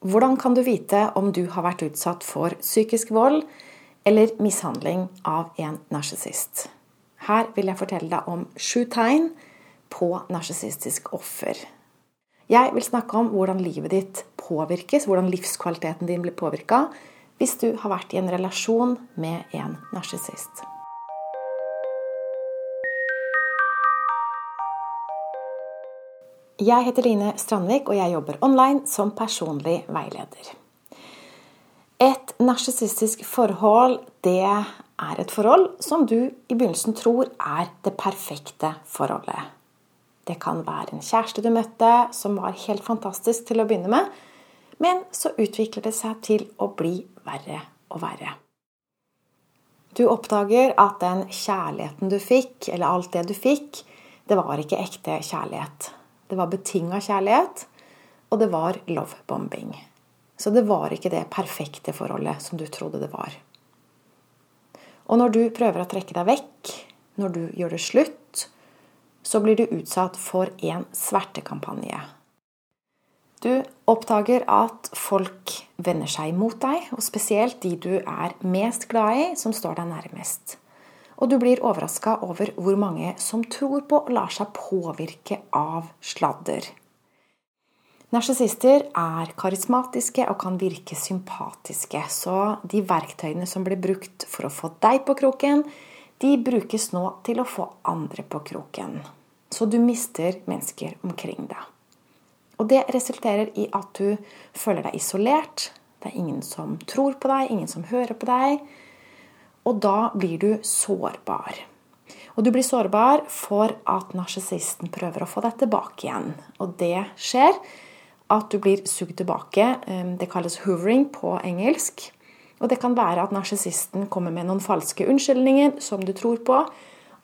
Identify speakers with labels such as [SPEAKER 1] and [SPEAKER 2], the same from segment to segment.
[SPEAKER 1] Hvordan kan du vite om du har vært utsatt for psykisk vold eller mishandling av en narsissist? Her vil jeg fortelle deg om sju tegn på narsissistisk offer. Jeg vil snakke om hvordan livet ditt påvirkes, hvordan livskvaliteten din blir påvirka hvis du har vært i en relasjon med en narsissist. Jeg heter Line Strandvik, og jeg jobber online som personlig veileder. Et narsissistisk forhold, det er et forhold som du i begynnelsen tror er det perfekte forholdet. Det kan være en kjæreste du møtte som var helt fantastisk til å begynne med, men så utvikler det seg til å bli verre og verre. Du oppdager at den kjærligheten du fikk, eller alt det du fikk, det var ikke ekte kjærlighet. Det var betinga kjærlighet, og det var lovebombing. Så det var ikke det perfekte forholdet som du trodde det var. Og når du prøver å trekke deg vekk, når du gjør det slutt, så blir du utsatt for en svertekampanje. Du oppdager at folk vender seg mot deg, og spesielt de du er mest glad i, som står deg nærmest. Og du blir overraska over hvor mange som tror på og lar seg påvirke av sladder. Narsissister er karismatiske og kan virke sympatiske, så de verktøyene som blir brukt for å få deg på kroken, de brukes nå til å få andre på kroken. Så du mister mennesker omkring deg. Og det resulterer i at du føler deg isolert. Det er ingen som tror på deg, ingen som hører på deg. Og da blir du sårbar. Og du blir sårbar for at narsissisten prøver å få deg tilbake igjen. Og det skjer at du blir sugd tilbake. Ehm, det kalles hoovering på engelsk. Og det kan være at narsissisten kommer med noen falske unnskyldninger som du tror på.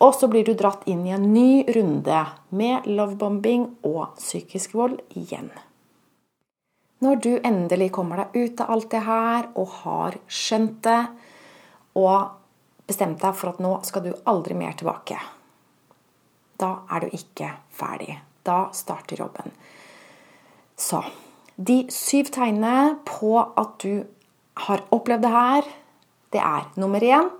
[SPEAKER 1] Og så blir du dratt inn i en ny runde med lovebombing og psykisk vold igjen. Når du endelig kommer deg ut av alt det her og har skjønt det, og bestemt deg for at nå skal du aldri mer tilbake. Da er du ikke ferdig. Da starter jobben. Så de syv tegnene på at du har opplevd det her, det er nummer én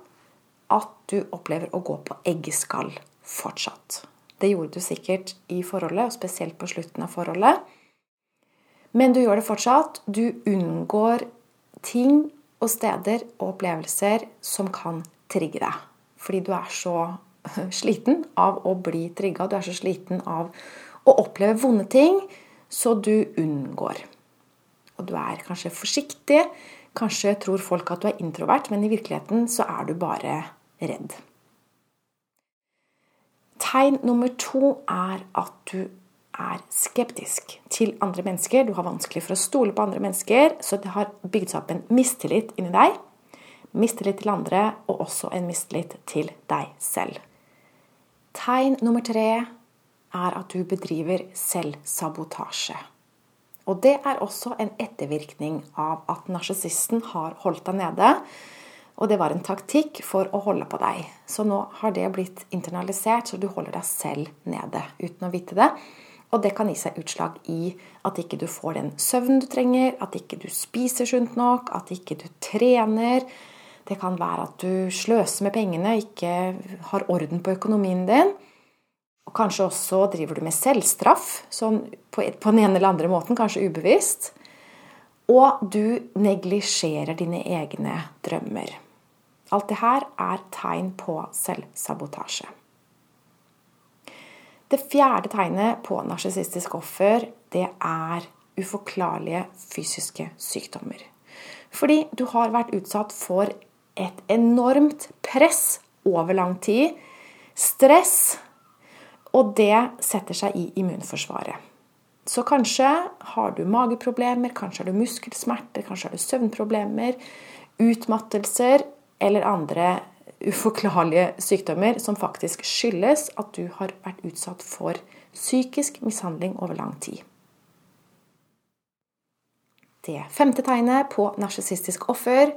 [SPEAKER 1] at du opplever å gå på eggeskall fortsatt. Det gjorde du sikkert i forholdet, og spesielt på slutten av forholdet. Men du gjør det fortsatt. Du unngår ting og steder og opplevelser som kan trigge deg. Fordi du er så sliten av å bli trigga, du er så sliten av å oppleve vonde ting, så du unngår. Og du er kanskje forsiktig. Kanskje tror folk at du er introvert, men i virkeligheten så er du bare redd. Tegn nummer to er at du er skeptisk til andre mennesker. Du har vanskelig for å stole på andre mennesker, så det har bygd seg opp en mistillit inni deg. Mistillit til andre, og også en mistillit til deg selv. Tegn nummer tre er at du bedriver selvsabotasje. Og det er også en ettervirkning av at narsissisten har holdt deg nede. Og det var en taktikk for å holde på deg. Så nå har det blitt internalisert, så du holder deg selv nede uten å vite det. Og det kan gi seg utslag i at ikke du får den søvnen du trenger, at ikke du spiser sunt nok, at ikke du trener. Det kan være at du sløser med pengene, ikke har orden på økonomien din. Og kanskje også driver du med selvstraff, sånn på, den ene eller andre måten, kanskje ubevisst. Og du neglisjerer dine egne drømmer. Alt det her er tegn på selvsabotasje. Det fjerde tegnet på narsissistisk offer, det er uforklarlige fysiske sykdommer. Fordi du har vært utsatt for et enormt press over lang tid. Stress. Og det setter seg i immunforsvaret. Så kanskje har du mageproblemer, kanskje har du muskelsmerter, kanskje har du søvnproblemer, utmattelser eller andre uforklarlige sykdommer som faktisk skyldes at du har vært utsatt for psykisk mishandling over lang tid. Det femte tegnet på narsissistisk offer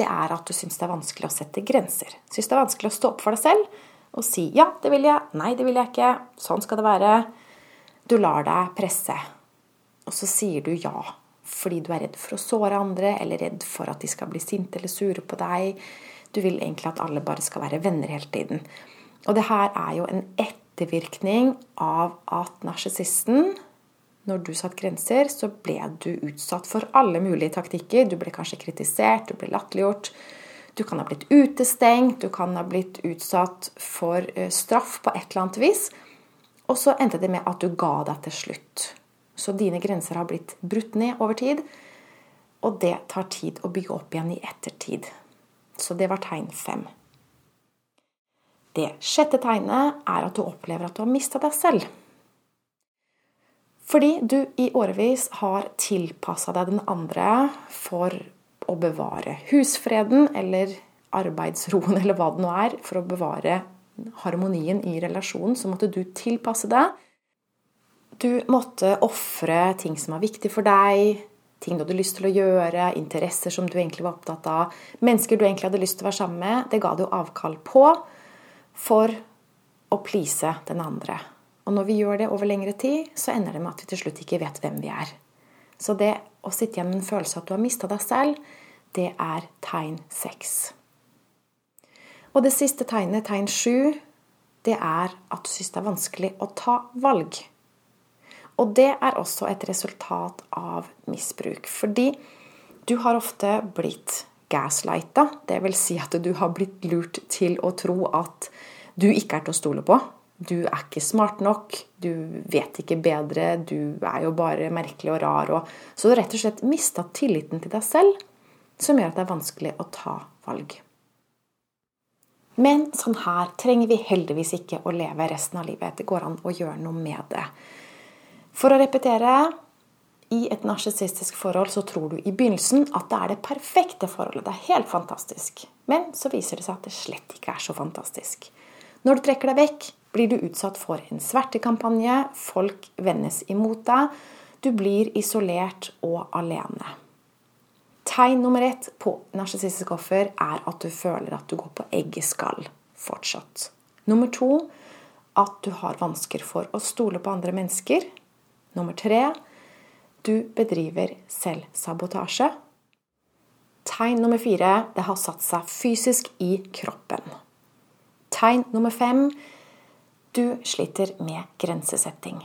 [SPEAKER 1] det er at du syns det er vanskelig å sette grenser. Syns det er vanskelig å stå opp for deg selv og si 'ja, det vil jeg', 'nei, det vil jeg ikke', 'sånn skal det være'. Du lar deg presse, og så sier du ja fordi du er redd for å såre andre, eller redd for at de skal bli sinte eller sure på deg. Du vil egentlig at alle bare skal være venner hele tiden. Og det her er jo en ettervirkning av at narsissisten når du satte grenser, så ble du utsatt for alle mulige taktikker. Du ble kanskje kritisert, du ble latterliggjort. Du kan ha blitt utestengt, du kan ha blitt utsatt for eh, straff på et eller annet vis. Og så endte det med at du ga deg til slutt. Så dine grenser har blitt brutt ned over tid. Og det tar tid å bygge opp igjen i ettertid. Så det var tegn fem. Det sjette tegnet er at du opplever at du har mista deg selv. Fordi du i årevis har tilpassa deg den andre for å bevare husfreden eller arbeidsroen eller hva det nå er, for å bevare harmonien i relasjonen, så måtte du tilpasse deg. Du måtte ofre ting som var viktig for deg, ting du hadde lyst til å gjøre, interesser som du egentlig var opptatt av, mennesker du egentlig hadde lyst til å være sammen med. Det ga du avkall på for å please den andre. Og når vi gjør det over lengre tid, så ender det med at vi til slutt ikke vet hvem vi er. Så det å sitte igjen med en følelse av at du har mista deg selv, det er tegn seks. Og det siste tegnet, tegn sju, det er at du syns det er vanskelig å ta valg. Og det er også et resultat av misbruk. Fordi du har ofte blitt gaslighta. Vil si at du har blitt lurt til å tro at du ikke er til å stole på. Du er ikke smart nok, du vet ikke bedre, du er jo bare merkelig og rar. Og, så du har rett og slett mista tilliten til deg selv, som gjør at det er vanskelig å ta valg. Men sånn her trenger vi heldigvis ikke å leve resten av livet. Det går an å gjøre noe med det. For å repetere i et narsissistisk forhold så tror du i begynnelsen at det er det perfekte forholdet. Det er helt fantastisk. Men så viser det seg at det slett ikke er så fantastisk. Når du trekker deg vekk, blir du utsatt for en svertekampanje, folk vendes imot deg, du blir isolert og alene. Tegn nummer ett på narsissistisk offer er at du føler at du går på eggeskall fortsatt. Nummer to at du har vansker for å stole på andre mennesker. Nummer tre du bedriver selvsabotasje. Tegn nummer fire det har satt seg fysisk i kroppen. Tegn nummer fem du sliter med grensesetting.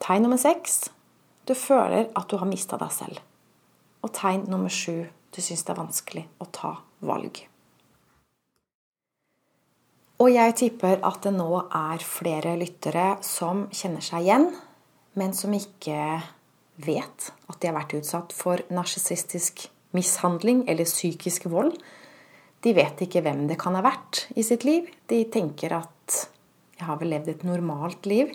[SPEAKER 1] Tegn nummer seks du føler at du har mista deg selv. Og tegn nummer sju du syns det er vanskelig å ta valg. Og jeg tipper at det nå er flere lyttere som kjenner seg igjen, men som ikke vet at de har vært utsatt for narsissistisk mishandling eller psykisk vold. De vet ikke hvem det kan ha vært i sitt liv. De tenker at jeg har vel levd et normalt liv.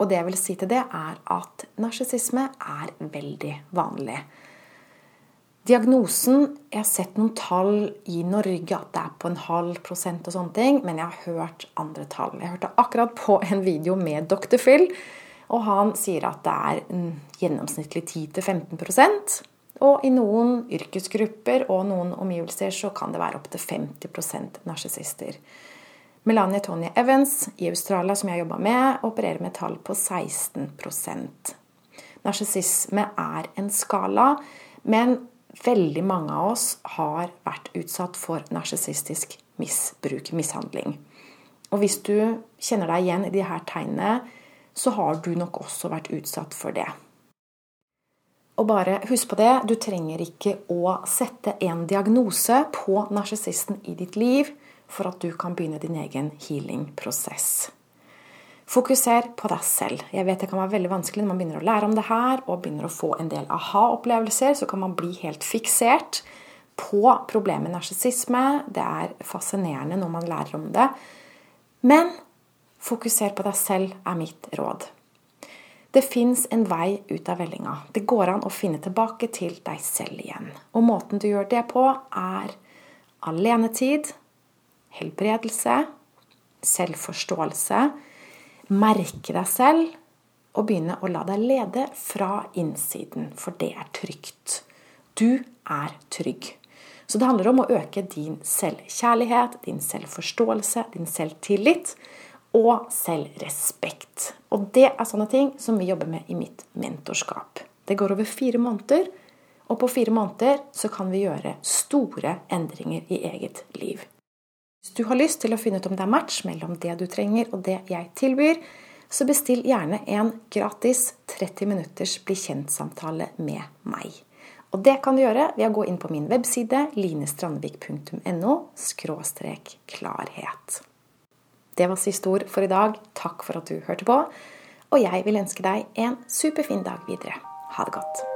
[SPEAKER 1] Og det jeg vil si til det, er at narsissisme er veldig vanlig. Diagnosen Jeg har sett noen tall i Norge at det er på en halv prosent og sånne ting, men jeg har hørt andre tall. Jeg hørte akkurat på en video med Dr. Phil, og han sier at det er gjennomsnittlig 10-15% og i noen yrkesgrupper og noen omgivelser så kan det være opptil 50% narsissister. Melanie Tony Evans i Australia, som jeg jobba med, opererer med tall på 16% Narsissisme er en skala, men veldig mange av oss har vært utsatt for narsissistisk misbruk, mishandling. Og hvis du kjenner deg igjen i de her tegnene, så har du nok også vært utsatt for det. Og bare husk på det, du trenger ikke å sette en diagnose på narsissisten i ditt liv for at du kan begynne din egen healing-prosess. Fokuser på deg selv. Jeg vet det kan være veldig vanskelig når man begynner å lære om det her og begynner å få en del aha-opplevelser. Så kan man bli helt fiksert på problemet narsissisme. Det er fascinerende når man lærer om det. Men fokuser på deg selv er mitt råd. Det fins en vei ut av vellinga. Det går an å finne tilbake til deg selv igjen. Og måten du gjør det på, er alenetid helbredelse, selvforståelse, merke deg selv og begynne å la deg lede fra innsiden, for det er trygt. Du er trygg. Så det handler om å øke din selvkjærlighet, din selvforståelse, din selvtillit og selvrespekt. Og det er sånne ting som vi jobber med i mitt mentorskap. Det går over fire måneder, og på fire måneder så kan vi gjøre store endringer i eget liv. Hvis du har lyst til å finne ut om det er match mellom det du trenger og det jeg tilbyr, så bestill gjerne en gratis 30 minutters bli kjent-samtale med meg. Og det kan du gjøre ved å gå inn på min webside linestrandvik.no klarhet. Det var siste ord for i dag. Takk for at du hørte på. Og jeg vil ønske deg en superfin dag videre. Ha det godt.